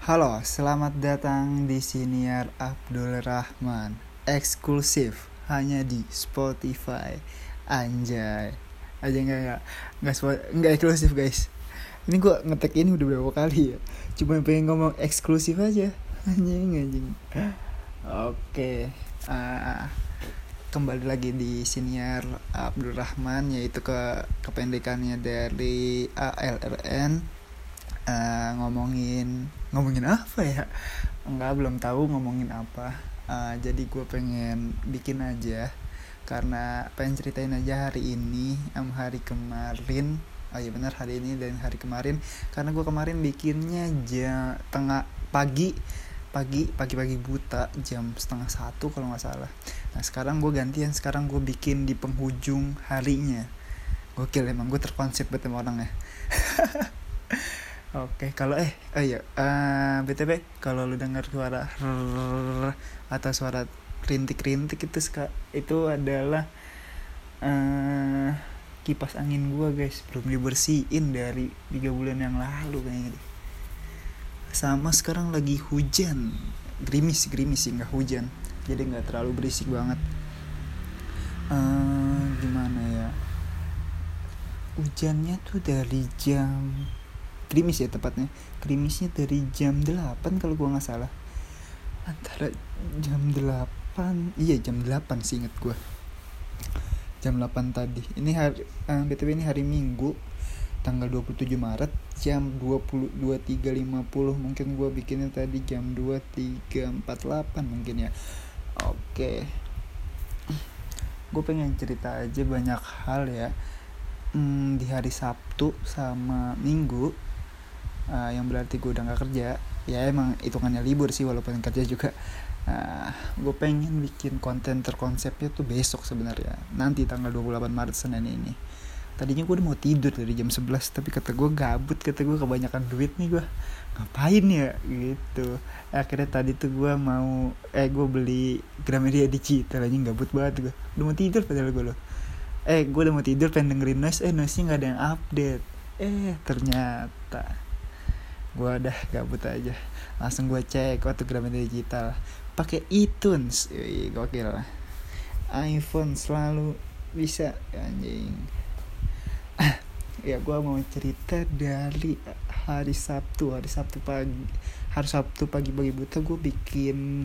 Halo, selamat datang di Siniar Abdul Rahman. Eksklusif hanya di Spotify. Anjay. Aja enggak enggak Enggak, enggak eksklusif guys? Ini gua ngetek ini udah berapa kali ya? Cuma pengen ngomong eksklusif aja. Anjing anjing. Oke. Ah, Kembali lagi di Siniar Abdul Rahman Yaitu ke kependekannya dari ALRN uh, ngomongin ngomongin apa ya? Enggak belum tahu ngomongin apa. Uh, jadi gue pengen bikin aja. Karena pengen ceritain aja hari ini am hari kemarin. Oh iya benar hari ini dan hari kemarin. Karena gue kemarin bikinnya jam tengah pagi. Pagi pagi-pagi buta jam setengah satu kalau nggak salah. Nah sekarang gue gantian. Sekarang gue bikin di penghujung harinya. Gokil emang gue terkonsep sama orang Oke, kalau eh, oh iya, uh, btw kalau lu dengar suara rrrr atau suara rintik-rintik itu ska, itu adalah uh, kipas angin gua guys, belum dibersihin dari tiga bulan yang lalu kayaknya. deh. Sama sekarang lagi hujan, gerimis gerimis sih nggak hujan, jadi nggak terlalu berisik banget. Uh, gimana ya? Hujannya tuh dari jam krimis ya tepatnya. Krimisnya dari jam 8 kalau gua nggak salah. Antara jam 8 iya jam 8 sih inget gua. Jam 8 tadi. Ini hari uh, btw ini hari minggu tanggal 27 Maret jam 20 23.50 mungkin gua bikinnya tadi jam 23.48 mungkin ya. Oke. Gue pengen cerita aja banyak hal ya. Hmm, di hari Sabtu sama Minggu uh, yang berarti gue udah gak kerja. Ya emang hitungannya libur sih walaupun kerja juga. Uh, gue pengen bikin konten terkonsepnya tuh besok sebenarnya. Nanti tanggal 28 Maret Senin ini. Tadinya gue udah mau tidur dari jam 11 tapi kata gue gabut kata gue kebanyakan duit nih gue ngapain ya? Gitu. Akhirnya tadi tuh gue mau eh gue beli Gramedia digital aja gabut banget gue udah mau tidur padahal gue loh. Eh gue udah mau tidur pengen dengerin noise. Eh noise nya nggak ada yang update. Eh ternyata gue udah gabut aja. Langsung gue cek waktu Gramedia digital. Pakai iTunes. Wih, gokil. iPhone selalu bisa anjing. Ya gue mau cerita dari hari Sabtu. Hari Sabtu pagi hari Sabtu pagi-pagi buta gue bikin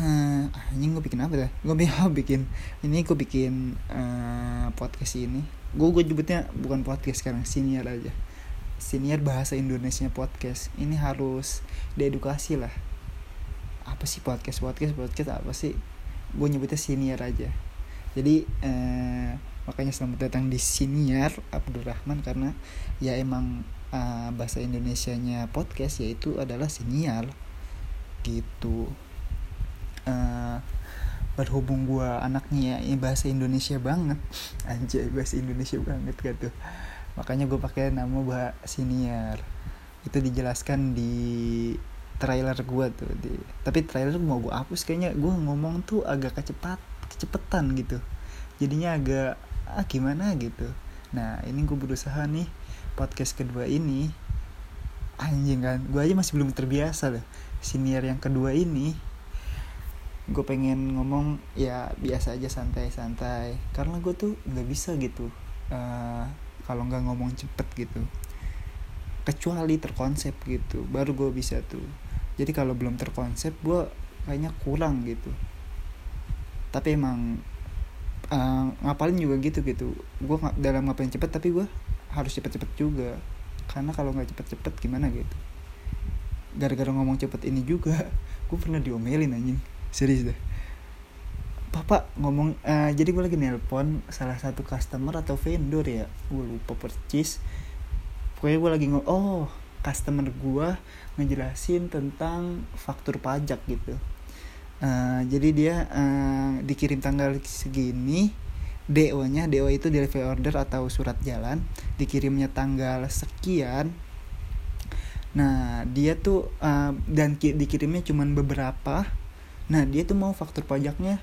uh, anjing gue bikin apa dah? Gue bikin ini gue bikin uh, podcast ini. Gue gue nyebutnya bukan podcast sekarang senior aja senior bahasa Indonesia podcast. Ini harus diedukasi lah. Apa sih podcast? Podcast podcast apa sih? Gue nyebutnya senior aja. Jadi eh, makanya selamat datang di senior Abdurrahman karena ya emang eh, bahasa Indonesianya podcast yaitu adalah senior. Gitu. Eh, berhubung gue anaknya ya bahasa Indonesia banget. Anjay bahasa Indonesia banget gitu makanya gue pakai nama bah senior. Itu dijelaskan di trailer gue tuh di tapi trailer mau gue hapus kayaknya. Gue ngomong tuh agak kecepat kecepetan gitu. Jadinya agak ah gimana? gitu. Nah ini gue berusaha nih podcast kedua ini. Anjing kan gue aja masih belum terbiasa loh. Senior yang kedua ini gue pengen ngomong ya biasa aja santai-santai. Karena gue tuh nggak bisa gitu uh, kalau nggak ngomong cepet gitu. Kecuali terkonsep gitu baru gue bisa tuh. Jadi kalau belum terkonsep gue kayaknya kurang gitu. Tapi emang uh, ngapalin juga gitu gitu. Gue dalam ngapain cepet tapi gue harus cepet-cepet juga. Karena kalau nggak cepet-cepet gimana gitu? Gara-gara ngomong cepet ini juga gue pernah diomelin anjing. Serius deh papa ngomong uh, jadi gue lagi nelpon salah satu customer atau vendor ya. Gue lupa percis pokoknya gue lagi ngomong oh customer gue ngejelasin tentang faktur pajak gitu. Uh, jadi dia uh, dikirim tanggal segini DO nya DO itu delivery order atau surat jalan dikirimnya tanggal sekian. Nah dia tuh uh, dan dikirimnya cuman beberapa. Nah dia tuh mau faktur pajaknya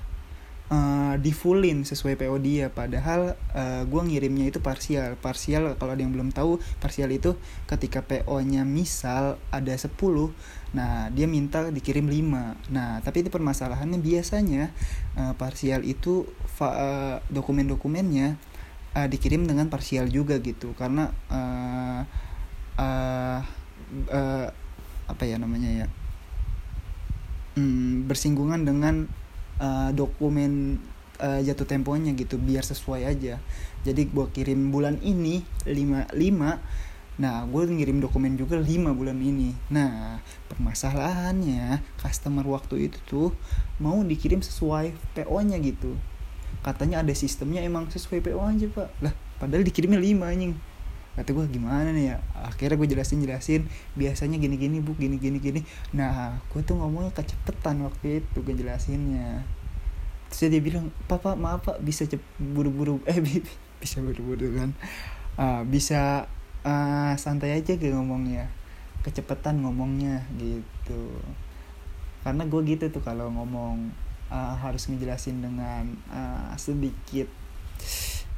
uh, di fullin sesuai PO dia padahal uh, gue ngirimnya itu parsial. Parsial kalau ada yang belum tahu parsial itu ketika PO nya misal ada 10 nah dia minta dikirim 5 nah tapi itu permasalahannya biasanya uh, parsial itu uh, dokumen-dokumennya uh, dikirim dengan parsial juga gitu. Karena uh, uh, uh, apa ya namanya ya? Hmm, bersinggungan dengan uh, dokumen uh, jatuh temponya gitu biar sesuai aja. Jadi gue kirim bulan ini 5 5 nah gue ngirim dokumen juga 5 bulan ini. Nah permasalahannya customer waktu itu tuh mau dikirim sesuai PO nya gitu. Katanya ada sistemnya emang sesuai PO aja pak. Lah padahal dikirimnya 5 anjing kata gue gimana nih ya? Akhirnya gue jelasin jelasin biasanya gini gini bu gini gini. Gini nah gue tuh ngomongnya kecepetan waktu itu gue jelasinnya. Terus dia bilang papa maaf pak bisa buru-buru eh bisa buru-buru kan? Uh, bisa uh, santai aja gue ngomongnya. Kecepetan ngomongnya gitu. Karena gue gitu tuh kalau ngomong uh, harus ngejelasin dengan uh, sedikit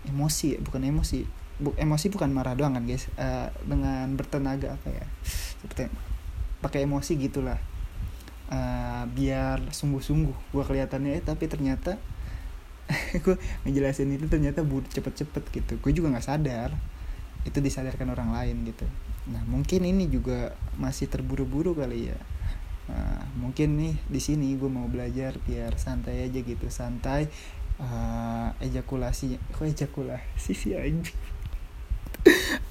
emosi bukan emosi bu, emosi bukan marah doang kan guys. Uh, dengan bertenaga apa ya seperti pakai emosi gitulah. Uh, biar sungguh-sungguh gue kelihatannya eh, tapi ternyata gue ngejelasin itu ternyata buru cepet-cepet gitu. Gue juga nggak sadar itu disadarkan orang lain gitu. Nah mungkin ini juga masih terburu-buru kali ya. Nah, mungkin nih di sini gue mau belajar biar santai aja gitu santai uh, ejakulasi kok ejakulasi sih anjing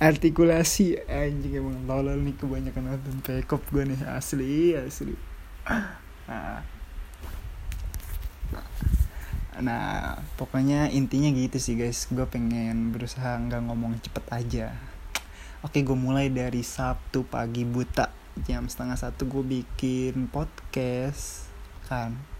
artikulasi anjing emang tolol nih kebanyakan nonton pekop gue nih. Asli asli. Nah, nah pokoknya intinya gitu sih guys. Gue pengen berusaha nggak ngomong cepet aja. Oke gue mulai dari sabtu pagi buta. Jam setengah satu gue bikin podcast kan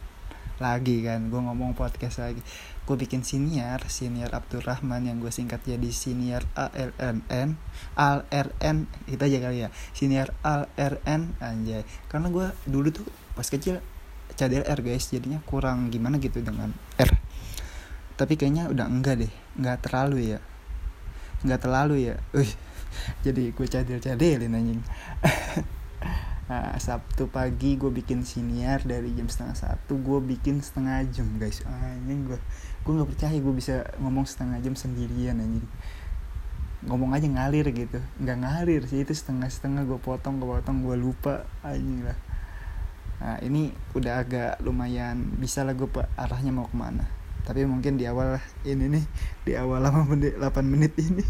lagi kan gue ngomong podcast lagi. Gue bikin senior senior Abdurrahman yang gue singkat jadi senior ALRN ALRN itu aja kali ya. Senior ALRN anjay. Karena gue dulu tuh pas kecil cadel R guys. Jadinya kurang gimana gitu dengan R. Tapi kayaknya udah enggak deh enggak terlalu ya. Enggak terlalu ya. Uy, jadi gue cadel cadelin anjing Nah, Sabtu pagi gue bikin siniar dari jam setengah satu gue bikin setengah jam guys. Anjing gue gue nggak percaya gue bisa ngomong setengah jam sendirian anjing. Ngomong aja ngalir gitu. Nggak ngalir sih itu setengah setengah gue potong gue potong gue lupa anjing lah. Nah ini udah agak lumayan bisa lah gue arahnya mau ke mana. Tapi mungkin di awal ini nih di awal 8 menit 8 menit ini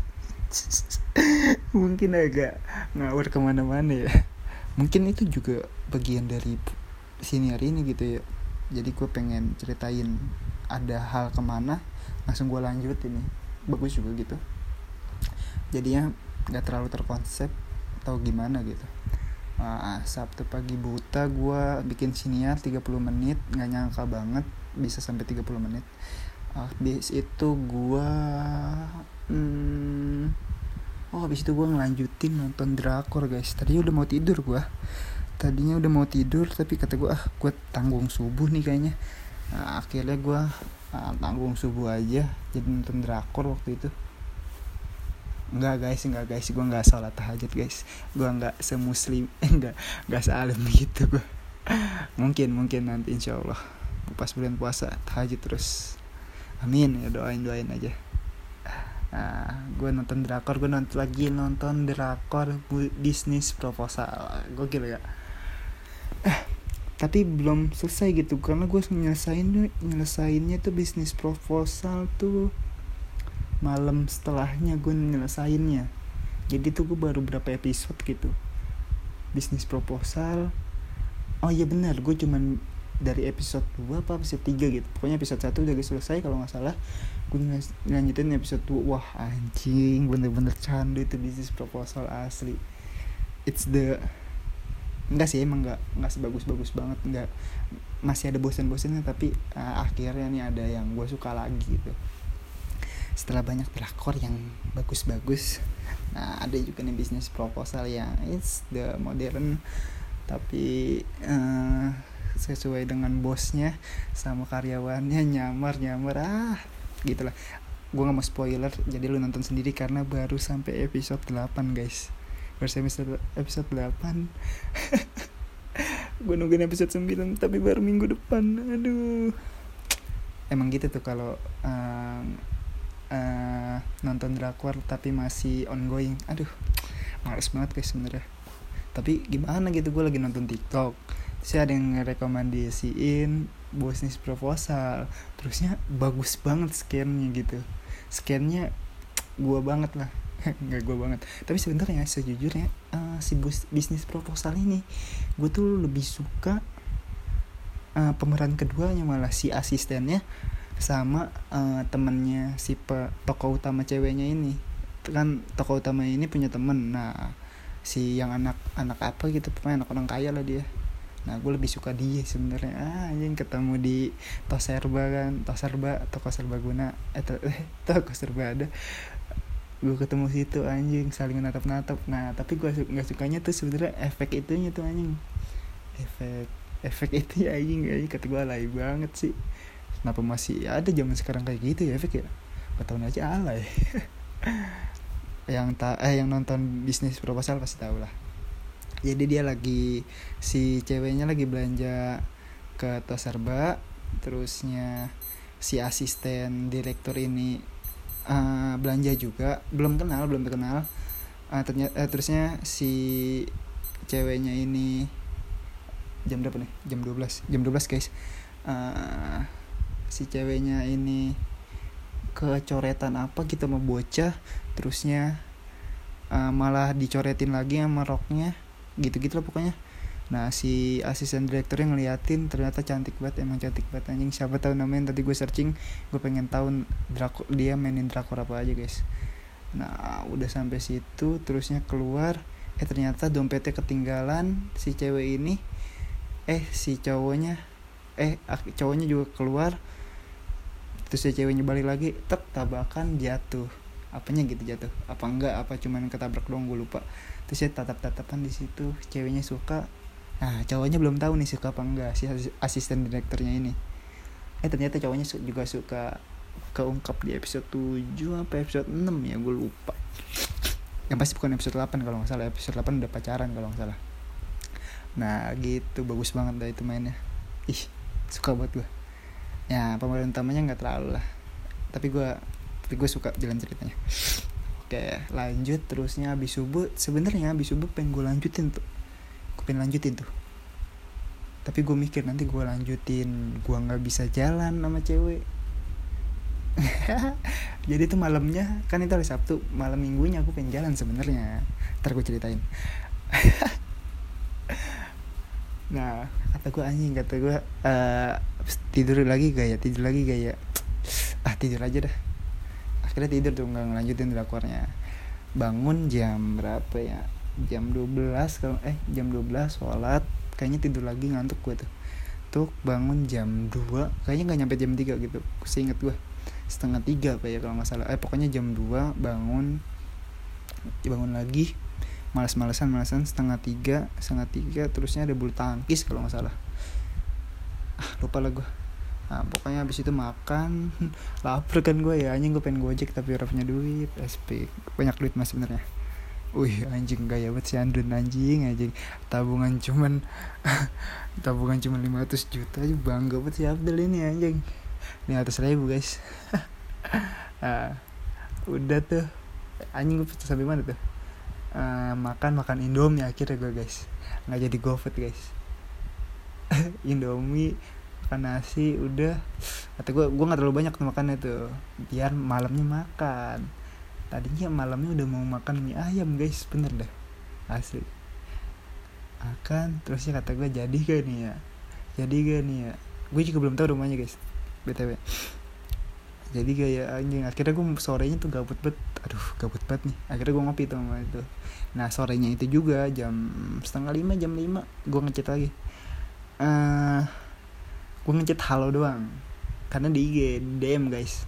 mungkin agak ngawur ke mana-mana ya mungkin itu juga bagian dari senior ini gitu ya. Jadi gue pengen ceritain ada hal ke mana langsung gue lanjut ini. Bagus juga gitu. Jadinya nggak terlalu terkonsep atau gimana gitu. Uh, Sabtu pagi buta gue bikin siniar 30 menit nggak nyangka banget bisa sampai 30 menit. Habis itu gue hmm, oh habis itu gue ngelanjutin nonton drakor guys. Tadinya udah mau tidur gue tadinya udah mau tidur tapi kata gue ah gue tanggung subuh nih kayaknya. Nah, akhirnya gue ah, tanggung subuh aja jadi nonton drakor waktu itu. Enggak guys, enggak guys, gue nggak sholat tahajud guys. Gue nggak semuslim, enggak, nggak salim gitu gue Mungkin, mungkin nanti insya Allah. Pas bulan puasa, tahajud terus. Amin, ya doain, doain aja Nah, gue nonton drakor, gue nonton lagi nonton drakor bisnis proposal. Gokil ya. Eh, tapi belum selesai gitu karena gue nyelesain nyelesainnya tuh bisnis proposal tuh malam setelahnya gue nyelesainnya jadi tuh gue baru berapa episode gitu bisnis proposal oh iya benar gue cuman dari episode 2 apa episode 3 gitu. Pokoknya episode 1 udah selesai kalau nggak salah. Gue lanjutin episode 2 wah anjing bener-bener candu itu bisnis proposal asli. It's the enggak sih emang enggak enggak sebagus-bagus banget enggak masih ada bosan-bosannya tapi uh, akhirnya nih ada yang gue suka lagi gitu. Setelah banyak drakor yang bagus-bagus nah ada juga nih bisnis proposal yang it's the modern tapi uh, sesuai dengan bosnya sama karyawannya nyamar nyamar ah gitulah. Gue gak mau spoiler jadi lu nonton sendiri karena baru sampai episode 8 guys. Baru sampai episode 8 gue nungguin episode 9 tapi baru minggu depan. Aduh. Emang gitu tuh kalau uh, uh, nonton drakor tapi masih ongoing. Aduh males banget guys sebenarnya tapi gimana gitu gue lagi nonton tiktok. Saya ada yang rekomendasiin bisnis proposal. Terusnya bagus banget scannya gitu. Scannya gue banget lah. Nggak gue banget. Tapi sebenarnya sejujurnya uh, si bus, bisnis proposal ini gue tuh lebih suka uh, pemeran keduanya malah si asistennya sama uh, temennya si pe, tokoh utama ceweknya ini. Kan tokoh utama ini punya temen. Nah si yang anak anak apa gitu pokoknya anak orang kaya lah dia. Nah gue lebih suka dia sebenarnya. Ah yang ketemu di toserba kan toserba toko serbaguna eh, to, eh toko serba ada. Gue ketemu situ anjing saling natap natap nah tapi gue nggak sukanya tuh sebenarnya efek itunya tuh anjing. Efek efek itu ya anjing anjing kata gue alay banget sih. Kenapa masih ada zaman sekarang kayak gitu ya efek ya? Gak tahun aja alay yang tak eh yang nonton bisnis proposal pasti tahu lah. Jadi dia lagi si ceweknya lagi belanja ke Toserba terusnya si asisten direktur ini uh, belanja juga. Belum kenal belum terkenal. Uh, ternyata uh, terusnya si ceweknya ini jam berapa nih? Jam 12 jam 12 guys. Uh, si ceweknya ini kecoretan apa kita gitu mau bocah terusnya uh, malah dicoretin lagi sama roknya gitu-gitu lah pokoknya. Nah si asisten direkturnya ngeliatin ternyata cantik banget emang cantik banget anjing. Siapa tahu namanya tadi gue searching gue pengen tahu drakor dia mainin drakor apa aja guys. Nah udah sampai situ terusnya keluar. Eh ternyata dompetnya ketinggalan si cewek ini. Eh si cowoknya eh cowoknya juga keluar. Terus si ceweknya balik lagi tek tabakan jatuh apanya gitu jatuh. Apa enggak apa cuman ketabrak doang gue lupa. Terus ya tatap tatapan di situ ceweknya suka. Nah cowoknya belum tahu nih suka apa enggak si asisten direkturnya ini. Eh ternyata cowoknya juga suka keungkap di episode 7 apa episode 6 ya gue lupa. Yang pasti bukan episode 8 kalau nggak salah episode 8 udah pacaran kalau nggak salah. Nah gitu bagus banget dah itu mainnya. Ih suka buat gue ya pemeran utamanya nggak terlalu lah. Tapi gue tapi gue suka jalan ceritanya. Oke lanjut terusnya habis subuh. Sebenarnya habis subuh pengen gue lanjutin tuh. Gue pengen lanjutin tuh. Tapi gue mikir nanti gue lanjutin gue nggak bisa jalan sama cewek. Jadi tuh malamnya kan itu hari Sabtu malam minggunya aku pengen jalan sebenarnya. Ntar gue ceritain. Nah kata gue anjing kata gue uh, tidur lagi gak ya? Tidur lagi gak ya? Ah tidur aja dah akhirnya tidur tuh nggak ngelanjutin drakornya bangun jam berapa ya? Jam 12 kalau eh jam 12 sholat kayaknya tidur lagi ngantuk gue tuh. Tuh bangun jam 2 kayaknya nggak nyampe jam 3 gitu seinget gue. Setengah tiga apa ya kalau nggak salah. Eh pokoknya jam 2 bangun bangun lagi. Malas-malasan malasan setengah tiga setengah tiga terusnya ada bulu tangkis kalau nggak salah. Ah lupa lah gue nah, pokoknya habis itu makan lapar kan gue ya. Anjing gue pengen gojek tapi orang punya duit SP banyak duit mas sebenarnya. Wih anjing gaya banget si Andun anjing anjing. Tabungan cuman tabungan cuma 500 juta aja bangga banget si Abdul ini anjing. 500 ribu guys. Nah, udah tuh. Anjing gue sampai mana tuh? Uh, makan makan Indomie akhirnya gue guys. Nggak jadi GoFood guys. Indomie makan nasi udah. Atau gue gue nggak terlalu banyak makannya tuh. Biar malamnya makan. Tadinya malamnya udah mau makan mie ayam guys. Bener deh. Asli. Akan terusnya kata gue jadi gak nih ya? Jadi gak nih ya? Gue juga belum tahu rumahnya guys. Btw jadi kayak anjing. Akhirnya gue sorenya tuh gabut bet. Aduh gabut banget nih. Akhirnya gue ngopi tuh sama itu. Nah sorenya itu juga jam setengah lima jam lima gue ngechat lagi. Uh, gue ngechat halo doang. Karena di IG DM guys.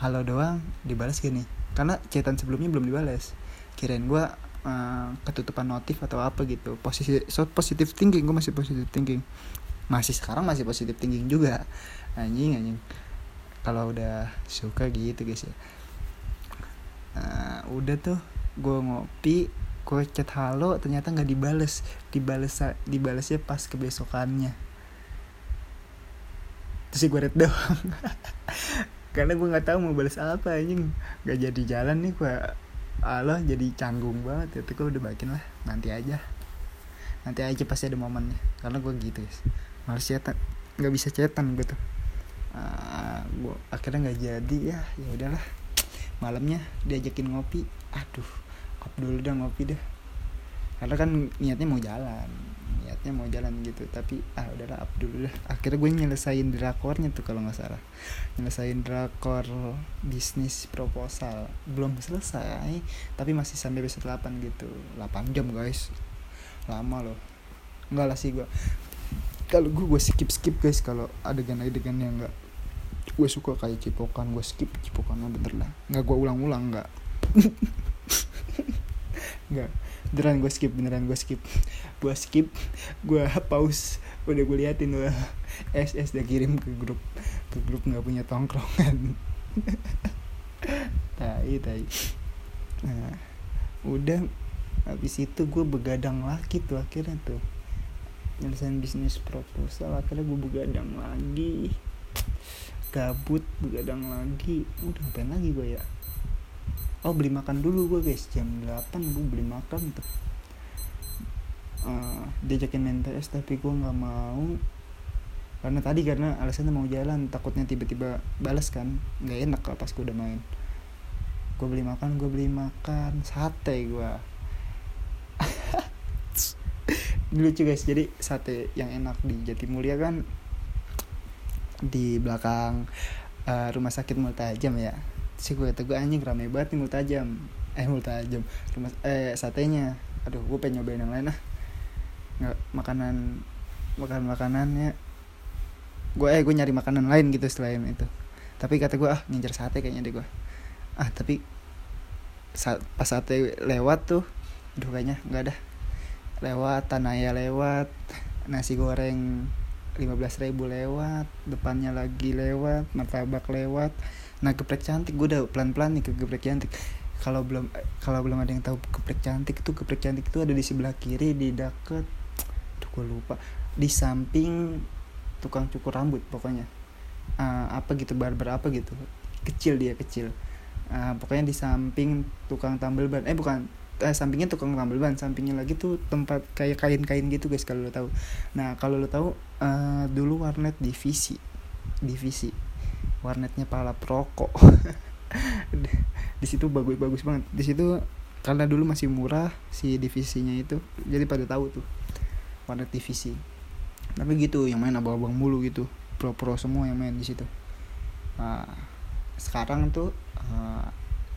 Halo doang dibalas gini karena chatan sebelumnya belum dibalas. Kirain gue uh, ketutupan notif atau apa gitu. Posisi so positive thinking gue masih positive thinking. Masih sekarang masih positive thinking juga. Anjing anjing. Kalau udah suka gitu guys ya. Uh, udah tuh gue ngopi gue chat halo ternyata nggak dibales dibales dibalesnya pas kebesokannya terus gue red doang. Karena gue nggak tahu mau balas apa anjing. Nggak jadi jalan nih gue Allah jadi canggung banget. Itu gue udah bakin lah. Nanti aja. Nanti aja pasti ada momennya. Karena gue gitu guys. Males cetan nggak bisa cetan gitu uh, ah, gue akhirnya nggak jadi. Ya ya udahlah. Malamnya diajakin ngopi. Aduh kop dulu dah ngopi deh karena kan niatnya mau jalan niatnya mau jalan gitu. Tapi ah udahlah up dulu dah akhirnya gue nyelesain drakornya tuh kalau nggak salah. Nyelesain drakor bisnis proposal. Belum selesai tapi masih sampai episode 8 gitu. 8 jam guys. Lama loh. Enggak lah sih gue kalau gue gue skip skip guys. Kalau adegan-adegan yang enggak gue suka kayak cipokan gue skip cipokan bener lah. Nggak gue ulang-ulang nggak. Nggak beneran gue skip beneran gue skip. Gue skip gue pause. Udah gue liatin gue SS udah kirim ke grup ke grup nggak punya tongkrongan. Tai tai. Nah udah. Habis itu gue begadang lagi tuh akhirnya tuh. Nyelesain bisnis proposal akhirnya gue begadang lagi. Gabut begadang lagi. Udah ngapain lagi gue ya oh beli makan dulu gue guys. Jam 8 gue beli makan tuh uh, diajakin main PS tapi gue nggak mau. Karena tadi karena alasannya mau jalan takutnya tiba-tiba balas kan. Nggak enak kalau pas gue udah main. Gue beli makan gue beli makan. Sate gue lucu guys. Jadi sate yang enak di Jatimulya kan di belakang uh, rumah sakit Multajam ya si gue kata gue anjing rame banget nih multajam. Eh multajam. Rumah eh satenya. Aduh gue pengen nyobain yang lain lah nggak makanan makan makanannya gue eh gue nyari makanan lain gitu selain itu. Tapi kata gue ah ngincer sate kayaknya deh gue ah tapi saat pas sate lewat tuh aduh kayaknya nggak ada lewat tanaya lewat nasi goreng lima belas ribu lewat depannya lagi lewat martabak lewat nah geprek cantik gue udah pelan pelan nih ke geprek cantik. Kalau belum kalau belum ada yang tahu geprek cantik itu geprek cantik itu ada di sebelah kiri di deket. Tuh gue lupa. Di samping tukang cukur rambut pokoknya. Uh, apa gitu barber apa gitu. Kecil dia kecil. Uh, pokoknya di samping tukang tambal ban eh bukan. Eh, sampingnya tukang tambal ban sampingnya lagi tuh tempat kayak kain-kain gitu guys kalau lo tahu. Nah kalau lo tahu uh, dulu warnet divisi. Divisi warnetnya pala perokok. Di situ bagus-bagus banget. Di situ karena dulu masih murah si divisinya itu jadi pada tahu tuh warnet divisi. Tapi gitu yang main abang-abang mulu gitu. Pro-pro semua yang main di situ. Nah, sekarang tuh uh,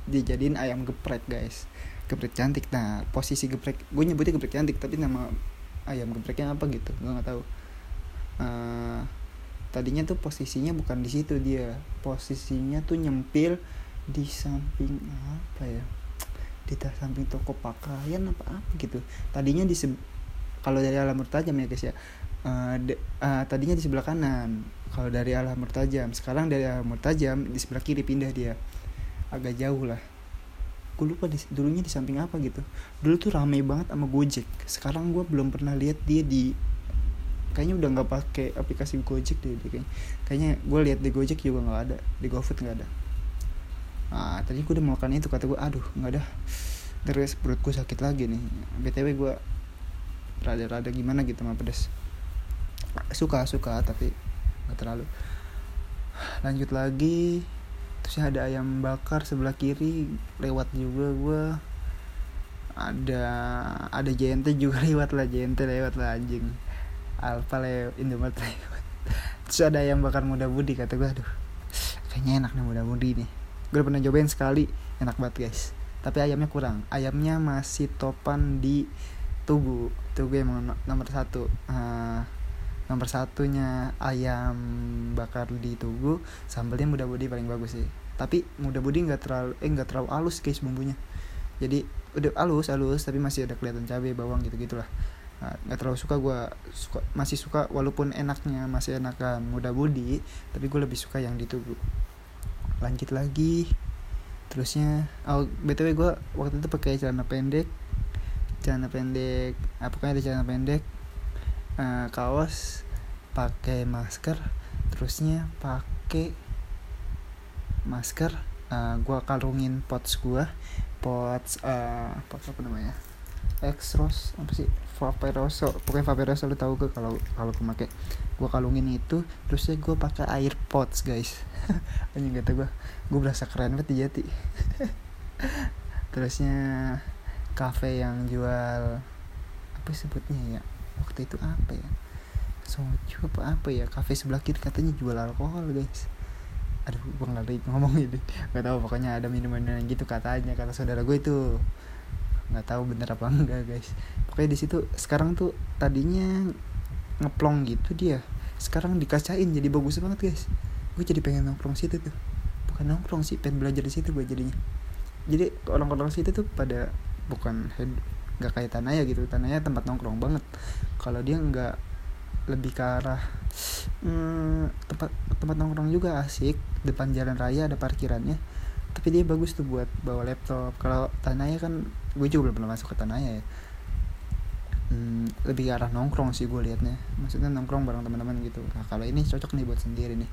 dijadiin ayam geprek guys. Geprek cantik. Nah posisi geprek gue nyebutnya geprek cantik tapi nama ayam gepreknya apa gitu? Gue nggak tahu. Uh, tadinya tuh posisinya bukan di situ dia posisinya tuh nyempil di samping apa ya? Di samping toko pakaian apa apa gitu. Tadinya di kalau dari alam murtajam ya guys ya. Uh, de, uh, tadinya di sebelah kanan. Kalau dari alam murtajam sekarang dari alam murtajam di sebelah kiri pindah dia. Agak jauh lah. Gue lupa di, dulunya di samping apa gitu. Dulu tuh rame banget sama gojek. Sekarang gue belum pernah lihat dia di kayaknya udah nggak pakai aplikasi Gojek deh kayaknya. Kayaknya gue lihat di Gojek juga nggak ada di GoFood nggak ada. Ah tadi gue udah makan itu kata gue aduh nggak ada. Terus perutku sakit lagi nih. Btw gue rada-rada gimana gitu sama pedas suka suka tapi nggak terlalu. Lanjut lagi. Terus ada ayam bakar sebelah kiri lewat juga gue ada ada JNT juga lewat lah JNT lewat lah anjing Alfa lewat Indomaret terus ada yang bakar muda budi kata gue aduh kayaknya enak nih muda budi nih. Gue udah pernah cobain sekali enak banget guys. Tapi ayamnya kurang. Ayamnya masih topan di tugu tugu emang nomor satu. Uh, nomor satunya ayam bakar di tugu sambelnya muda budi paling bagus sih. Tapi muda budi nggak terlalu eh nggak terlalu halus guys bumbunya. Jadi udah halus halus tapi masih ada kelihatan cabai bawang gitu gitulah nggak terlalu suka gue suka masih suka walaupun enaknya masih enakan muda budi tapi gue lebih suka yang ditunggu lanjut lagi. Terusnya oh btw gue waktu itu pakai celana pendek. Celana pendek apa ah, ada celana pendek uh, kaos pakai masker terusnya pakai masker uh, gue kalungin pots gue pots uh, pots apa namanya? Extros apa sih Vaperoso pokoknya Vaperoso lu tahu ke kalau kalau gue pakai gue kalungin itu terusnya gue pakai air pots guys. Anjing kata gue gue berasa keren banget jati. Terusnya cafe yang jual apa sebutnya ya waktu itu apa ya? Soju apa apa ya? Kafe sebelah kiri katanya jual alkohol guys. Aduh gue lagi ngomong ini. Nggak tahu pokoknya ada minuman gitu katanya kata saudara gue itu nggak tahu bener apa enggak guys. Pokoknya di situ sekarang tuh tadinya ngeplong gitu dia. Sekarang dikacain jadi bagus banget guys. Gue jadi pengen nongkrong situ tuh. Bukan nongkrong sih pengen belajar di situ gue jadinya. Jadi orang-orang situ tuh pada bukan nggak kayak tanah ya gitu. Tanahnya tempat nongkrong banget. Kalau dia nggak lebih ke arah hmm, tempat tempat nongkrong juga asik. Depan jalan raya ada parkirannya tapi dia bagus tuh buat bawa laptop. Kalau tanahnya kan gue juga belum pernah masuk ke tanahnya ya. Hmm, lebih ke arah nongkrong sih gue liatnya. Maksudnya nongkrong bareng teman-teman gitu. Nah kalau ini cocok nih buat sendiri nih.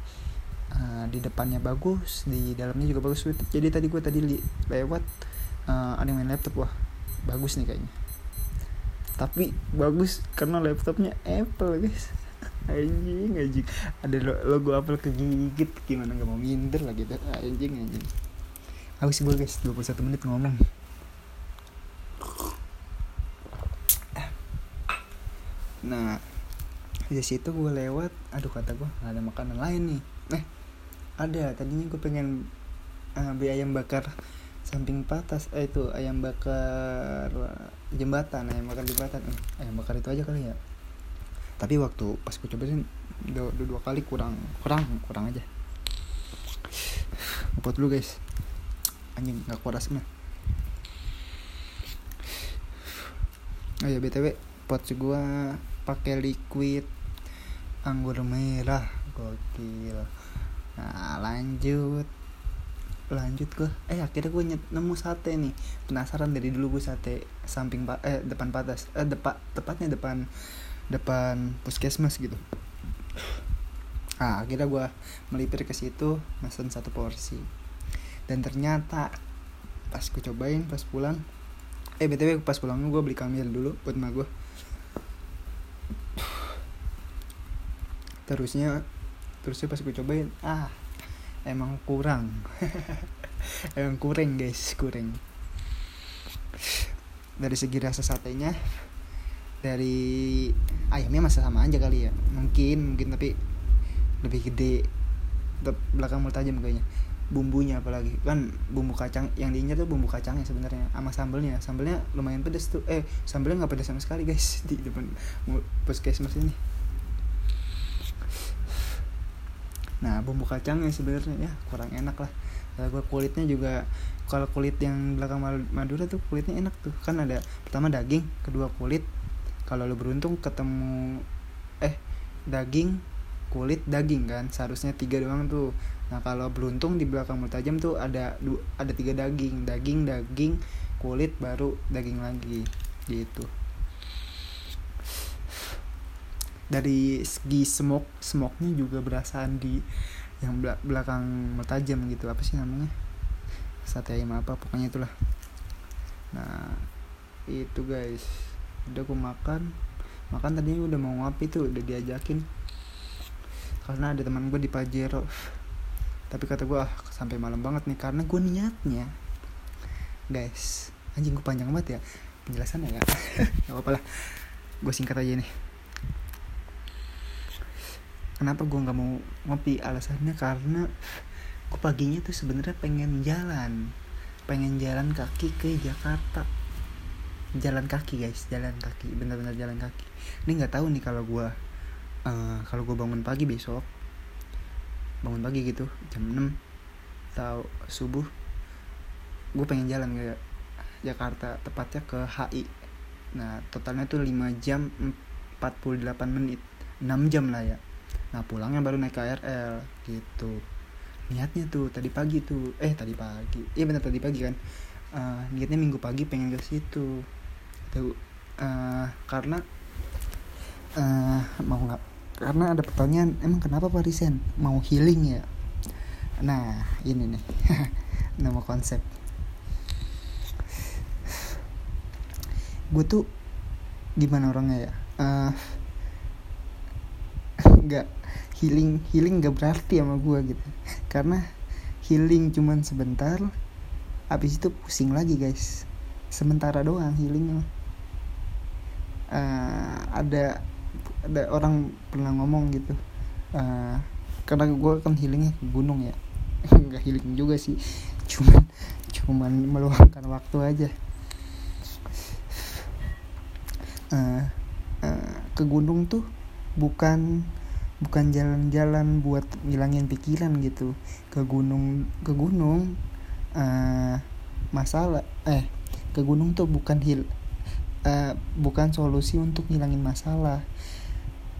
Uh, di depannya bagus di dalamnya juga bagus. Jadi tadi gue tadi li lewat uh, ada yang main laptop. Wah bagus nih kayaknya. Tapi bagus karena laptopnya Apple guys. Anjing anjing. Ada logo Apple kegigit. Gimana nggak mau minder lah gitu. Anjing anjing sih gue guys. 21 menit ngomong. Nah di situ gue lewat. Aduh kata gue ada makanan lain nih. Eh ada. Tadinya gue pengen uh, beli ayam bakar samping patas. Eh itu ayam bakar jembatan ayam bakar jembatan. Eh, ayam bakar itu aja kali ya. Tapi waktu pas gue cobain dua, dua, dua kali kurang kurang kurang aja. Buat dulu guys anjing nggak kuat asma oh ya btw pot gue pakai liquid anggur merah. Gokil. Nah lanjut. Lanjut gue eh akhirnya gue nemu sate nih. Penasaran dari dulu gue sate samping eh depan patas eh depan tepatnya depan depan puskesmas gitu. Ah akhirnya gue melipir ke situ mesen satu porsi dan ternyata pas gue cobain pas pulang eh btw pas pulang gue beli kamil dulu buat emak gue terusnya terusnya pas gue cobain ah emang kurang. Emang kurang guys kurang. Dari segi rasa satenya dari ayamnya masih sama aja kali ya. Mungkin mungkin tapi lebih gede. Belakang mulut tajam kayaknya bumbunya apalagi. Kan bumbu kacang yang diinjak tuh bumbu kacangnya sebenarnya sama sambelnya. Sambelnya lumayan pedas tuh. Eh sambelnya nggak pedas sama sekali guys di depan puskesmas ini. Nah bumbu kacangnya sebenarnya ya kurang enak lah. Gue kulitnya juga kalau kulit yang belakang Madura tuh kulitnya enak tuh. Kan ada pertama daging kedua kulit. Kalau lo beruntung ketemu eh daging kulit daging kan seharusnya tiga doang tuh nah kalau beruntung di belakang mulut tajam tuh ada ada tiga daging. Daging daging kulit baru daging lagi. Gitu. Dari segi smoke smoke nya juga berasaan di yang belakang tajam gitu. Apa sih namanya? Sate ayam apa pokoknya itulah. Nah itu guys. Udah aku makan. Makan tadi udah mau ngopi tuh udah diajakin. Karena ada teman gue di Pajero tapi kata gue ah sampai malam banget nih karena gue niatnya. Guys anjing gue panjang banget ya penjelasannya ya. Nggak apa-apa lah. Gue singkat aja nih. Kenapa gue nggak mau ngopi? Alasannya karena gue paginya tuh sebenarnya pengen jalan. Pengen jalan kaki ke Jakarta. Jalan kaki guys. Jalan kaki. Bener-bener jalan kaki. Ini nggak tahu nih kalau gue uh, kalau gue bangun pagi besok bangun pagi gitu jam 6 atau subuh gue pengen jalan kayak Jakarta tepatnya ke HI nah totalnya tuh 5 jam 48 menit 6 jam lah ya. Nah pulangnya baru naik KRL gitu. Niatnya tuh tadi pagi tuh eh tadi pagi iya benar tadi pagi kan. Uh, niatnya minggu pagi pengen ke situ. Tuh uh, karena uh, mau nggak karena ada pertanyaan emang kenapa Parisen mau healing ya? Nah ini nih nama konsep. Gue tuh gimana orangnya ya? Uh, nggak healing healing gak berarti sama gue gitu. Karena healing cuman sebentar habis itu pusing lagi guys. Sementara doang healingnya. Uh, ada ada orang pernah ngomong gitu uh, karena gue kan healingnya ke gunung ya. Nggak healing juga sih cuman cuman meluangkan waktu aja. Uh, uh, ke gunung tuh bukan bukan jalan-jalan buat ngilangin pikiran gitu. Ke gunung ke gunung uh, masalah eh ke gunung tuh bukan hil uh, bukan solusi untuk ngilangin masalah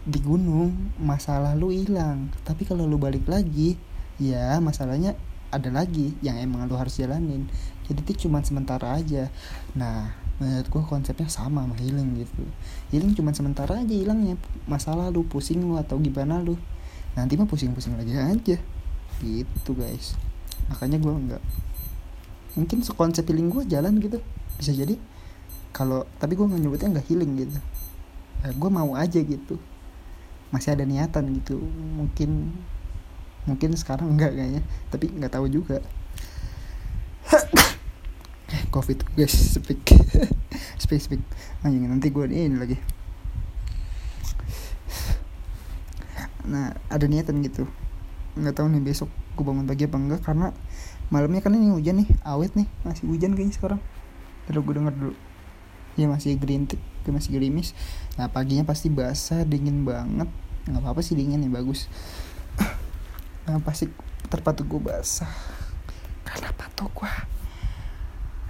di gunung masalah lu hilang. Tapi kalau lu balik lagi ya masalahnya ada lagi yang emang lu harus jalanin. Jadi itu cuma sementara aja. Nah menurut gue konsepnya sama sama healing gitu. Healing cuma sementara aja hilangnya. Masalah lu pusing lu atau gimana lu. Nanti mah pusing-pusing lagi aja. Gitu guys. Makanya gue nggak mungkin konsep healing gue jalan gitu. Bisa jadi kalau tapi gue nggak nyebutnya nggak healing gitu. Nah, gue mau aja gitu masih ada niatan gitu. Mungkin mungkin sekarang enggak kayaknya. Tapi nggak tahu juga. Covid guys speak. Speak speak. Anjing nanti gue ini lagi. Nah ada niatan gitu. Nggak tahu nih besok gue bangun pagi apa enggak karena malamnya kan ini hujan nih awet nih masih hujan kayaknya sekarang. Terus gue denger dulu. Ya masih gerintik masih gerimis. Nah paginya pasti basah dingin banget. Nggak apa apa sih dingin ya bagus. Nah pasti terpatuk gue basah. Karena patok gue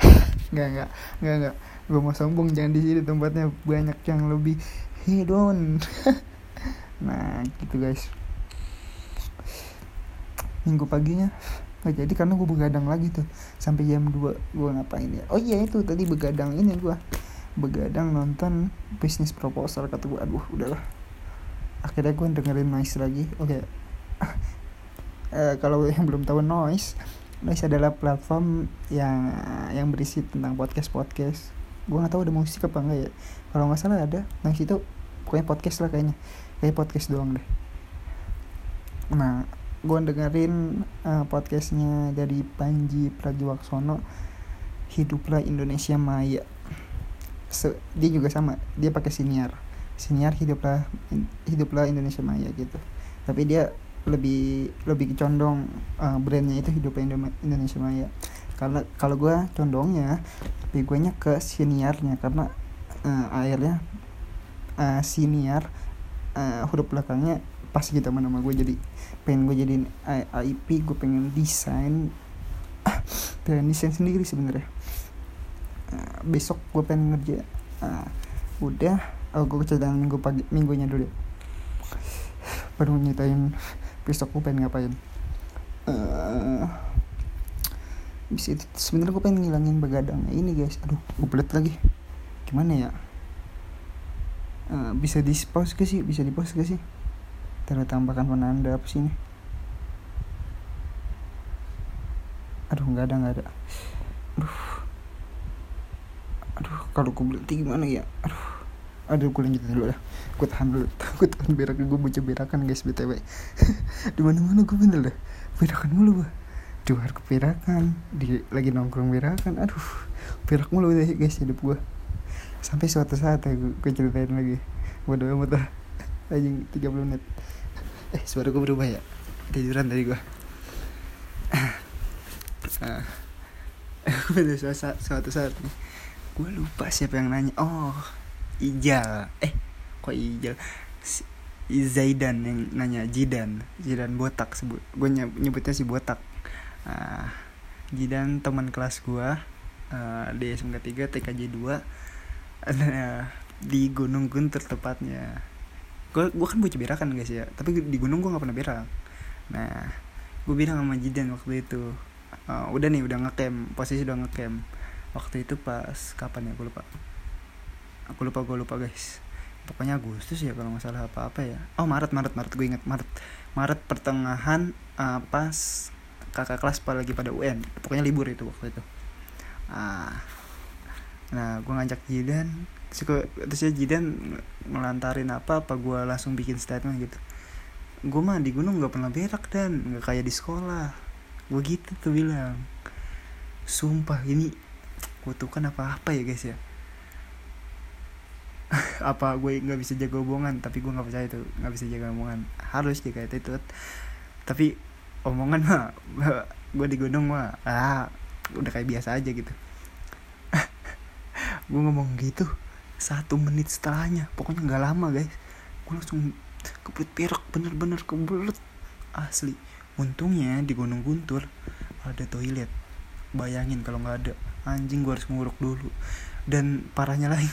nggak nggak nggak nggak. Gue mau sombong jangan di sini tempatnya banyak yang lebih hedon. Nah gitu guys. Minggu paginya nggak jadi karena gue begadang lagi tuh. Sampai jam 2 gue ngapain ya? Oh iya itu tadi begadang ini gue begadang nonton bisnis proposal kata gue aduh udahlah akhirnya gue dengerin noise lagi oke okay. uh, kalau yang belum tahu noise Noise adalah platform yang yang berisi tentang podcast podcast. Gue nggak tahu ada musik apa enggak ya. Kalau nggak salah ada. Noise itu pokoknya podcast lah kayaknya. Kayak podcast doang deh. Nah, gue dengerin uh, podcastnya dari Panji Pragiwaksono. Hiduplah Indonesia Maya. So, dia juga sama. Dia pakai siniar. Siniar hiduplah hiduplah Indonesia Maya gitu. Tapi dia lebih lebih condong uh, brandnya itu hidup Indonesia Maya karena kalau gue condongnya lebih gue nya ke seniornya karena uh, akhirnya uh, senior uh, huruf belakangnya pas gitu sama nama gue jadi pengen gue jadi IP gue pengen desain pengen desain sendiri sebenarnya uh, besok gue pengen ngerja. Uh, udah oh, gue cerita minggu pagi minggunya dulu baru nyitain besok gue pengen ngapain. Uh, bisa sebenarnya gue pengen ngilangin begadang ini guys. Aduh gue pelit lagi. Gimana ya? Uh, bisa di pause ke sih? Bisa di pause ke sih terus tambahkan penanda apa sih ini? Aduh nggak ada nggak ada. Aduh kalau gue berhenti gimana ya? Aduh. Aduh gue lanjutin dulu dah. Gue tahan dulu. Takut kan berak gue bocah berakan guys btw di mana mana gue bener dah. Berakan mulu gue di luar berakan di lagi nongkrong berakan. Aduh berak mulu deh guys hidup gue sampai suatu saat ya gue, gue ceritain lagi. Bodo amat lah anjing 30 menit. Eh suara gue berubah ya? Tiduran tadi gue ah. Suatu, suatu saat nih gue lupa siapa yang nanya. Oh Ijal. Eh kok Ijal? Zaidan yang nanya Jidan. Jidan botak sebut. Gue nyebutnya si botak. Uh, Jidan teman kelas gue uh, di SMK 3 TKJ 2 nah, di Gunung Guntur tepatnya. Gue gue kan bocah berakan guys ya. Tapi di gunung gue nggak pernah berak. Nah gue bilang sama Jidan waktu itu uh, udah nih udah ngecamp posisi udah ngecamp waktu itu pas kapan ya? Gue lupa. Aku lupa gue lupa guys. Pokoknya Agustus ya kalau masalah apa apa ya. Oh Maret Maret Maret. Gue inget Maret. Maret pertengahan uh, pas kakak kelas pada lagi pada UN pokoknya libur itu waktu itu. Ah. Nah gue ngajak Jidan. Terus, ya Jidan ngelantarin apa apa gue langsung bikin statement gitu. Gue mah di gunung nggak pernah berak dan. Nggak kayak di sekolah. Gue gitu tuh bilang. Sumpah ini kutukan apa apa ya guys ya? Apa gue nggak bisa jaga omongan tapi gue nggak percaya itu nggak bisa jaga omongan harus jaga itu, tapi omongan mah gue di gunung mah ah udah kayak biasa aja gitu. Gue ngomong gitu satu menit setelahnya pokoknya nggak lama guys. Gue langsung kebelet perak bener-bener kebelet asli. Untungnya di Gunung Guntur ada toilet. Bayangin kalau nggak ada anjing gue harus nguruk dulu. Dan parahnya lagi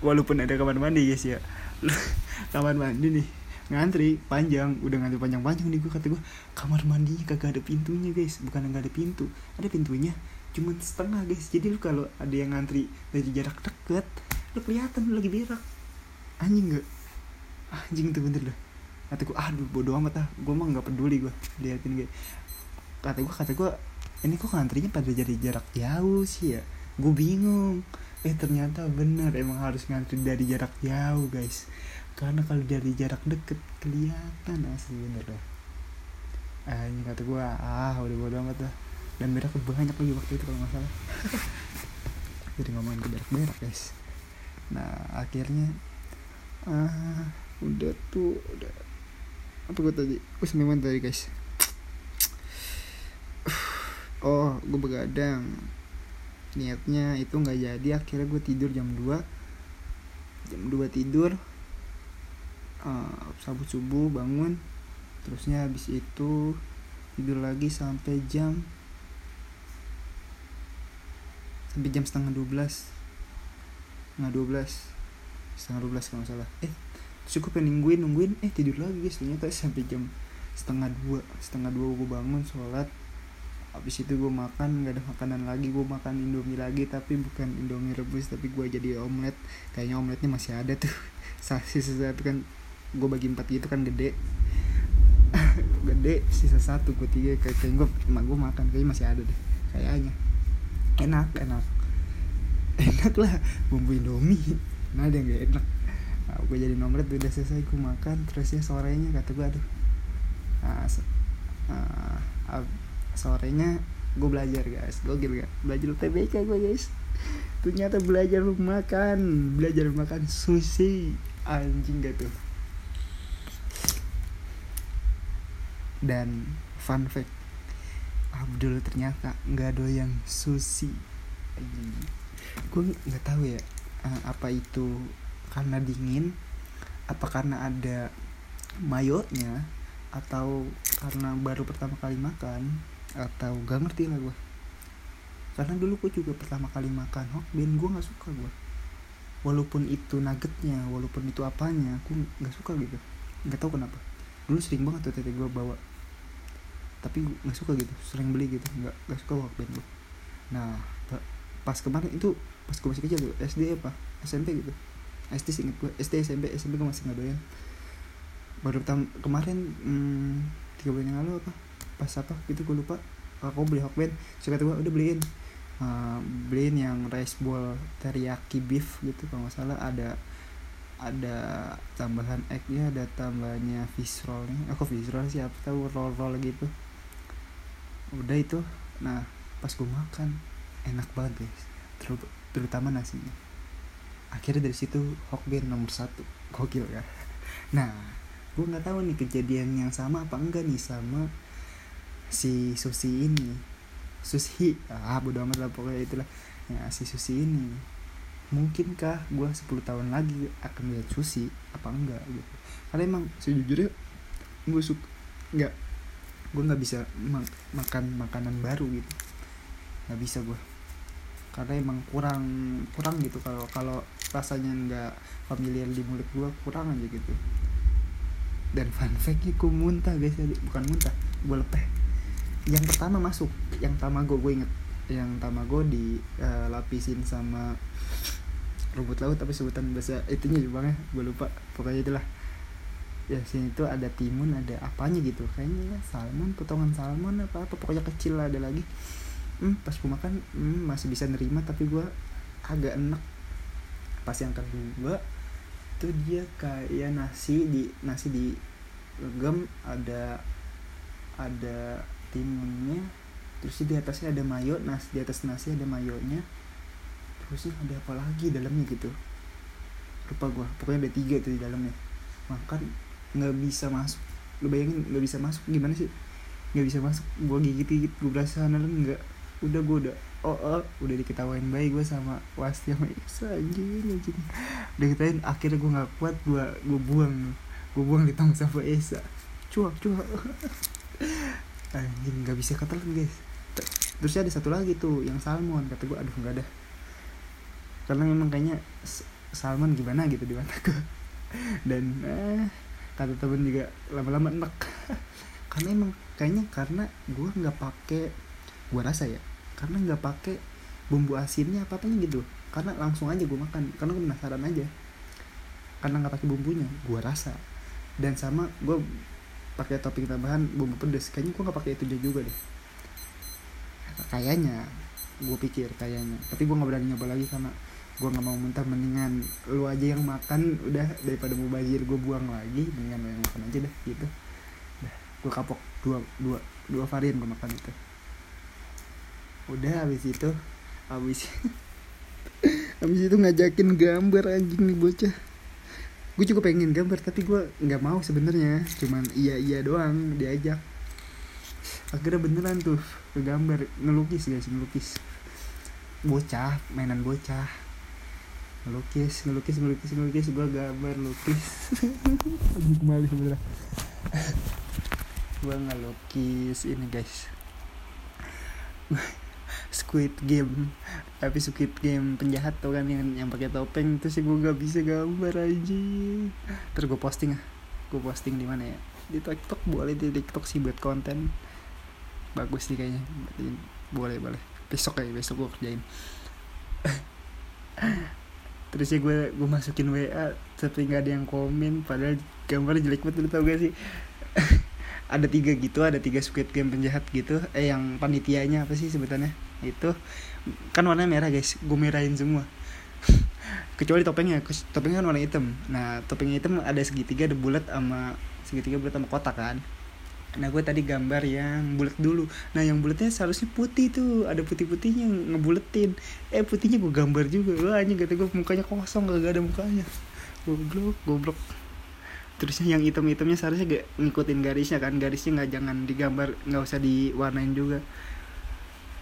walaupun ada kamar mandi guys ya. Kamar mandi nih ngantri panjang. Udah ngantri panjang-panjang nih gue kata gue kamar mandinya kagak ada pintunya guys. Bukan nggak ada pintu. Ada pintunya cuma setengah guys. Jadi lu kalau ada yang ngantri dari jarak deket lu kelihatan lu lagi berak. Anjing gak anjing tuh bener dah. Kata gue aduh bodo amat ah. Gue mah nggak peduli gue liatin gue kata gue kata gue ini kok ngantrinya pada jadi jarak jauh sih ya? Gue bingung. Eh ternyata bener emang harus ngantri dari jarak jauh guys. Karena kalau dari jarak deket kelihatan asli bener dah. Ah ini kata gue ah udah bodo amat dah. Dan berak banyak lagi waktu itu kalau nggak salah. Jadi ngomongin ke berak berak guys. Nah akhirnya ah udah tuh udah. Apa gue tadi? Gue sampai tadi guys oh gue begadang. Niatnya itu nggak jadi akhirnya gue tidur jam 2 jam 2 tidur uh, sabut subuh bangun. Terusnya habis itu tidur lagi sampai jam sampai jam setengah 12 setengah 12 setengah 12 kalau salah. Eh cukup pengen nungguin nungguin. Eh tidur lagi guys ternyata sampai jam setengah dua. Setengah dua gue bangun sholat habis itu gue makan nggak ada makanan lagi gue makan indomie lagi tapi bukan indomie rebus tapi gue jadi omelet. Kayaknya omeletnya masih ada tuh. Sisa satu kan gue bagi empat gitu kan gede. Gede sisa satu gue tiga kayak kayak gue emak gue makan kayaknya masih ada deh. Kayaknya. Enak enak. Enak lah bumbu indomie. Nah ada yang gak enak. Nah, gue jadi omelet udah selesai gue makan terus ya sorenya kata gue aduh nah, uh, sorenya gue belajar guys. Gue gak? Belajar UTBK gue guys. Ternyata belajar makan belajar makan sushi. Anjing gak tuh? Dan fun fact. Abdul ternyata nggak doyan sushi. Gue nggak tahu ya uh, apa itu karena dingin apa karena ada mayonya atau karena baru pertama kali makan atau gak ngerti lah gue karena dulu gue juga pertama kali makan hokben gue nggak suka gue walaupun itu nuggetnya walaupun itu apanya aku nggak suka gitu. Nggak tahu kenapa. Dulu sering banget tuh tete gue bawa. Tapi nggak suka gitu sering beli gitu. Nggak nggak suka hokben gue nah pas kemarin itu pas gue masih kecil tuh SD apa? SMP gitu. SD inget gue SD SMP SMP gue masih nggak doyan. Baru kemarin hmm, tiga bulan yang lalu apa pas apa gitu gue lupa. Aku beli hokben kata gue udah beliin. Uh, beliin yang rice bowl teriyaki beef gitu kalau nggak salah ada ada tambahan eggnya ada tambahnya fish rollnya. Aku fish roll sih? Apa tahu roll roll gitu. Udah itu. Nah pas gue makan enak banget guys. Ter terutama nasinya. Akhirnya dari situ hokben nomor satu. Gokil ya nah gue nggak tahu nih kejadian yang sama apa enggak nih sama si Susi ini. Susi ah bodo amat lah pokoknya itulah. Ya si Susi ini. Mungkinkah gue 10 tahun lagi akan lihat Susi? Apa enggak gitu. Karena emang sejujurnya gue suka nggak gue nggak bisa mak makan makanan baru gitu. Nggak bisa gue karena emang kurang kurang gitu. Kalau kalau rasanya nggak familiar di mulut gue kurang aja gitu. Dan fun fact gue muntah guys. Bukan muntah gue lepeh yang pertama masuk. Yang tamago gue inget yang tamago dilapisin uh, sama rumput laut tapi sebutan bahasa itunya juga ya? Gue lupa. Pokoknya itulah. Ya sini tuh ada timun ada apanya gitu. Kayaknya ya, salmon potongan salmon apa apa pokoknya kecil lah ada lagi. Hmm, pas gue makan hmm, masih bisa nerima tapi gue agak enak. Pas yang kedua itu dia kayak nasi di nasi di gem ada ada timunnya terus di atasnya ada mayo nasi di atas nasi ada mayonya terusnya ada apa lagi dalamnya gitu. Lupa gue pokoknya ada tiga tuh di dalamnya. Makan nggak bisa masuk. Lu bayangin nggak bisa masuk gimana sih? Nggak bisa masuk. Gue gigit gigit gue berasa nelen nggak. Udah gue udah oh, oh udah diketawain baik gue sama wasti sama Isa anjing anjing. Udah ketawain akhirnya gue nggak kuat gue gue buang. Gue buang di tong sampah Esa cuak cuak anjing nggak bisa ketelan guys. Terus ada satu lagi tuh yang salmon. Kata gue aduh nggak ada. Karena memang kayaknya salmon gimana gitu di mata gue dan eh, kata temen juga lama-lama enak karena emang kayaknya karena gue nggak pakai gue rasa ya karena nggak pakai bumbu asinnya apa apanya gitu. Karena langsung aja gue makan karena gue penasaran aja. Karena nggak pakai bumbunya gue rasa. Dan sama gue pakai topping tambahan bumbu pedas. Kayaknya gue nggak pakai itu juga deh. Kayaknya gue pikir kayaknya. Tapi gue nggak berani nyoba lagi karena gue nggak mau muntah. Mendingan lu aja yang makan udah. Daripada mau bajir gue buang lagi. Mendingan lu yang makan aja dah gitu. Dah gue kapok dua dua dua varian gue makan itu. Udah habis itu habis habis itu ngajakin gambar anjing nih bocah gue juga pengen gambar tapi gue nggak mau sebenarnya. Cuman iya iya doang diajak. Akhirnya beneran tuh gambar. Ngelukis guys ngelukis. Bocah mainan bocah. Ngelukis ngelukis ngelukis ngelukis. Gue gambar lukis kembali sebenarnya gue ngelukis ini guys Squid Game. Tapi Squid Game penjahat tuh kan yang yang pakai topeng. Itu sih gue gak bisa gambar aja terus gue posting ah. Gue posting di mana ya? Di TikTok boleh di TikTok sih buat konten. Bagus sih kayaknya. Boleh boleh. Besok kayak besok gue kerjain. Terus ya gue gue masukin WA tapi nggak ada yang komen. Padahal gambar jelek banget lu tau gak sih ada tiga gitu ada tiga squid game penjahat gitu. Eh yang panitianya apa sih sebutannya? Itu. Kan warnanya merah guys. Gue merahin semua. Kecuali topengnya. Topengnya kan warna hitam. Nah topengnya hitam ada segitiga ada bulat sama segitiga bulat sama kotak kan? Nah gue tadi gambar yang bulat dulu. Nah yang bulatnya seharusnya putih tuh. Ada putih putihnya ngebuletin. Eh putihnya gue gambar juga. Wah anjing kata gue mukanya kosong gak ada mukanya. Goblok goblok terusnya yang hitam hitamnya seharusnya gak ngikutin garisnya kan. Garisnya nggak jangan digambar nggak usah diwarnain juga.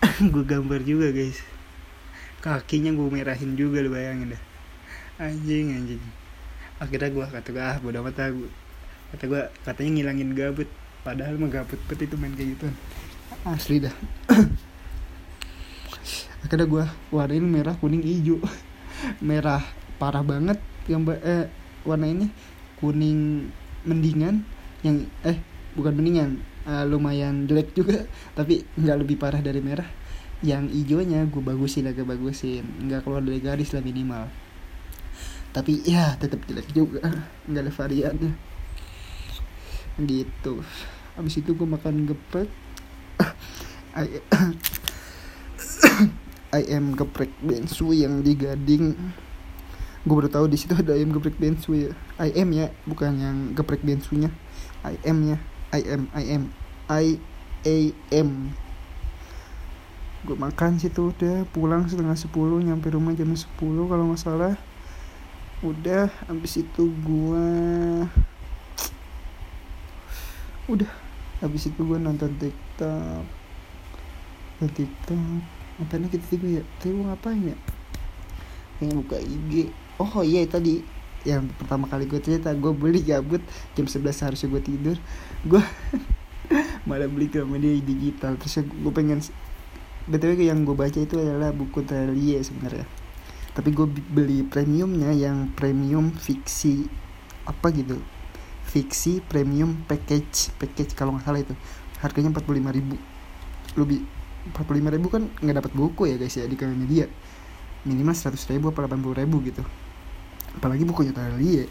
Gue gambar juga guys. Kakinya gue merahin juga lu bayangin dah. Anjing anjing. Akhirnya gue kata gue ah bodo amat gue kata gue katanya ngilangin gabut. Padahal mah gabut bet itu main kayak gitu asli dah. Akhirnya gue warnain merah kuning hijau. Merah parah banget gambar eh warna ini kuning mendingan yang eh bukan mendingan uh, lumayan jelek juga tapi nggak lebih parah dari merah. Yang hijaunya gue bagusin agak bagusin. Nggak keluar dari garis lah minimal. Tapi ya tetap jelek juga. Nggak ada variannya. Gitu. Habis itu gue makan geprek. Ayam geprek bensu yang di gading gue baru tahu di situ ada ayam geprek bensu ya. Ayam ya bukan yang geprek bensunya ayam nya ayam ayam I A M. Gue makan situ udah pulang setengah sepuluh nyampe rumah jam sepuluh kalau nggak salah. Udah habis itu gue udah habis itu gue nonton tiktok. Nonton tiktok. Ngapain kita tiga ya? Tadi gue ngapain ya? Pengen buka IG oh iya tadi yang pertama kali gue cerita gue beli gabut jam 11 harusnya gue tidur. Gue malah beli Gramedia digital. Terus gue pengen btw yang gue baca itu adalah buku Telie sebenarnya. Tapi gue beli premiumnya yang premium fiksi apa gitu. Fiksi premium package package kalau nggak salah itu. Harganya empat puluh lima ribu. Lebih empat puluh lima ribu kan nggak dapat buku ya guys ya di media. Minimal seratus ribu apa delapan puluh ribu gitu apalagi bukunya Telie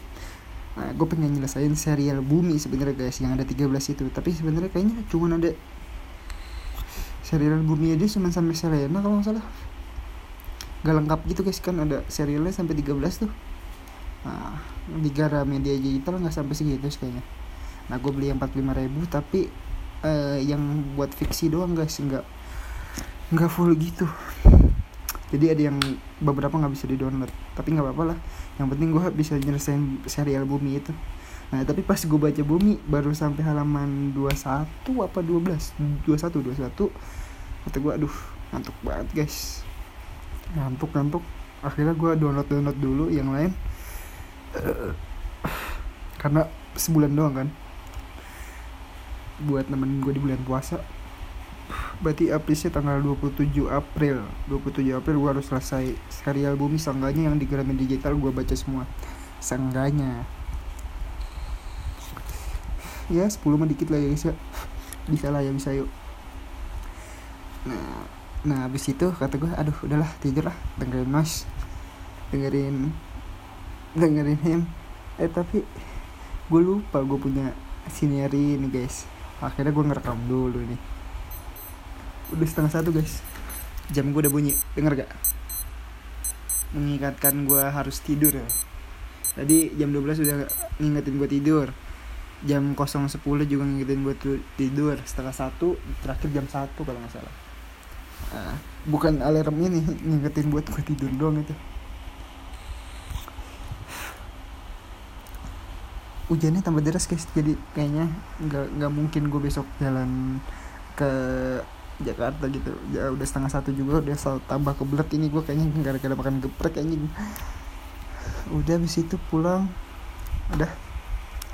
Nah, gue pengen nyelesain serial Bumi sebenarnya guys yang ada 13 itu. Tapi sebenarnya kayaknya cuma ada serial Bumi aja cuma sampai Selena kalau nggak salah. Gak lengkap gitu guys kan ada serialnya sampai 13 tuh. Nah di Gara Media Digital nggak sampai segitu kayaknya. Nah gue beli yang 45 ribu tapi uh, yang buat fiksi doang guys nggak nggak full gitu jadi ada yang beberapa nggak bisa di download tapi nggak apa-apa lah. Yang penting gue bisa nyelesain serial bumi itu. Nah tapi pas gue baca bumi baru sampai halaman 21 apa 12 21 21 kata gue aduh ngantuk banget guys. Ngantuk ngantuk akhirnya gue download download dulu yang lain. Karena sebulan doang kan. Buat nemenin gue di bulan puasa berarti update tanggal 27 April. 27 April gue harus selesai serial bumi. Sangganya yang di Gramedia Digital gue baca semua. Sangganya ya 10 mah dikit lah ya guys ya. Bisa lah ya bisa yuk. Nah nah habis itu kata gue aduh udahlah tidur lah. Dengerin mas. Dengerin dengerin him. Eh tapi gue lupa gue punya siniari ini guys. Akhirnya gue ngerekam dulu nih udah setengah satu guys. Jam gue udah bunyi. Denger gak? Mengingatkan gue harus tidur ya. Tadi jam 12 udah ngingetin gue tidur. Jam 0.10 juga ngingetin gue tidur. Setengah satu terakhir jam satu kalau nggak salah. Nah, bukan alarm ini ngingetin buat gue tidur doang itu. Hujannya tambah deras guys. Jadi kayaknya nggak nggak mungkin gue besok jalan ke Jakarta gitu. Ya udah setengah satu juga udah tambah kebelet ini gue kayaknya gara-gara makan geprek kayaknya udah habis itu pulang. Udah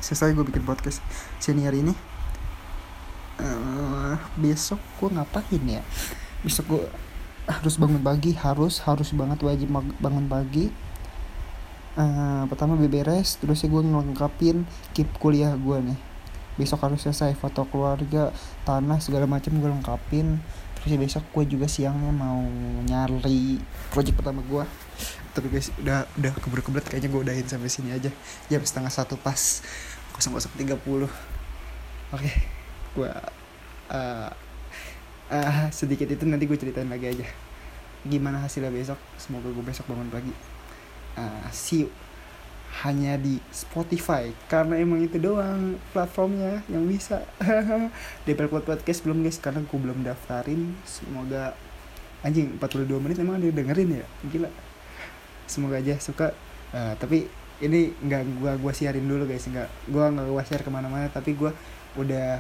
selesai gue bikin podcast senior ini. Uh, besok gue ngapain ya? Besok gue harus bangun pagi harus harus banget wajib bangun pagi. Uh, pertama beberes terus gue ngelengkapin keep kuliah gue nih besok harus selesai foto keluarga tanah segala macam gue lengkapin. Terus ya besok gue juga siangnya mau nyari project pertama gue. Tapi guys udah udah keburu kebelet kayaknya gue udahin sampai sini aja. Jam setengah satu pas kosong kosong tiga puluh. Oke gue uh, uh, sedikit itu nanti gue ceritain lagi aja. Gimana hasilnya besok? Semoga gue besok bangun pagi. Uh, see you hanya di Spotify. Karena emang itu doang platformnya yang bisa. Podcast Podcast belum guys. Karena gue belum daftarin. Semoga anjing 42 menit emang dia dengerin ya? Gila. Semoga aja suka. Uh, tapi ini nggak gua gua siarin dulu guys. Nggak gua nggak gua share ke mana-mana. Tapi gua udah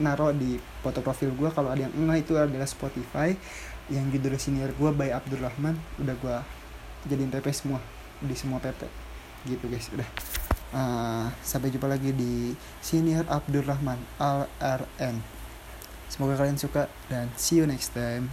naro di foto profil gua. Kalau ada yang enggak itu adalah Spotify. Yang judul senior gua by Abdurrahman. Udah gua jadiin PP semua. Di semua PP gitu guys. Udah. Uh, sampai jumpa lagi di senior Abdurrahman Al RN semoga kalian suka dan see you next time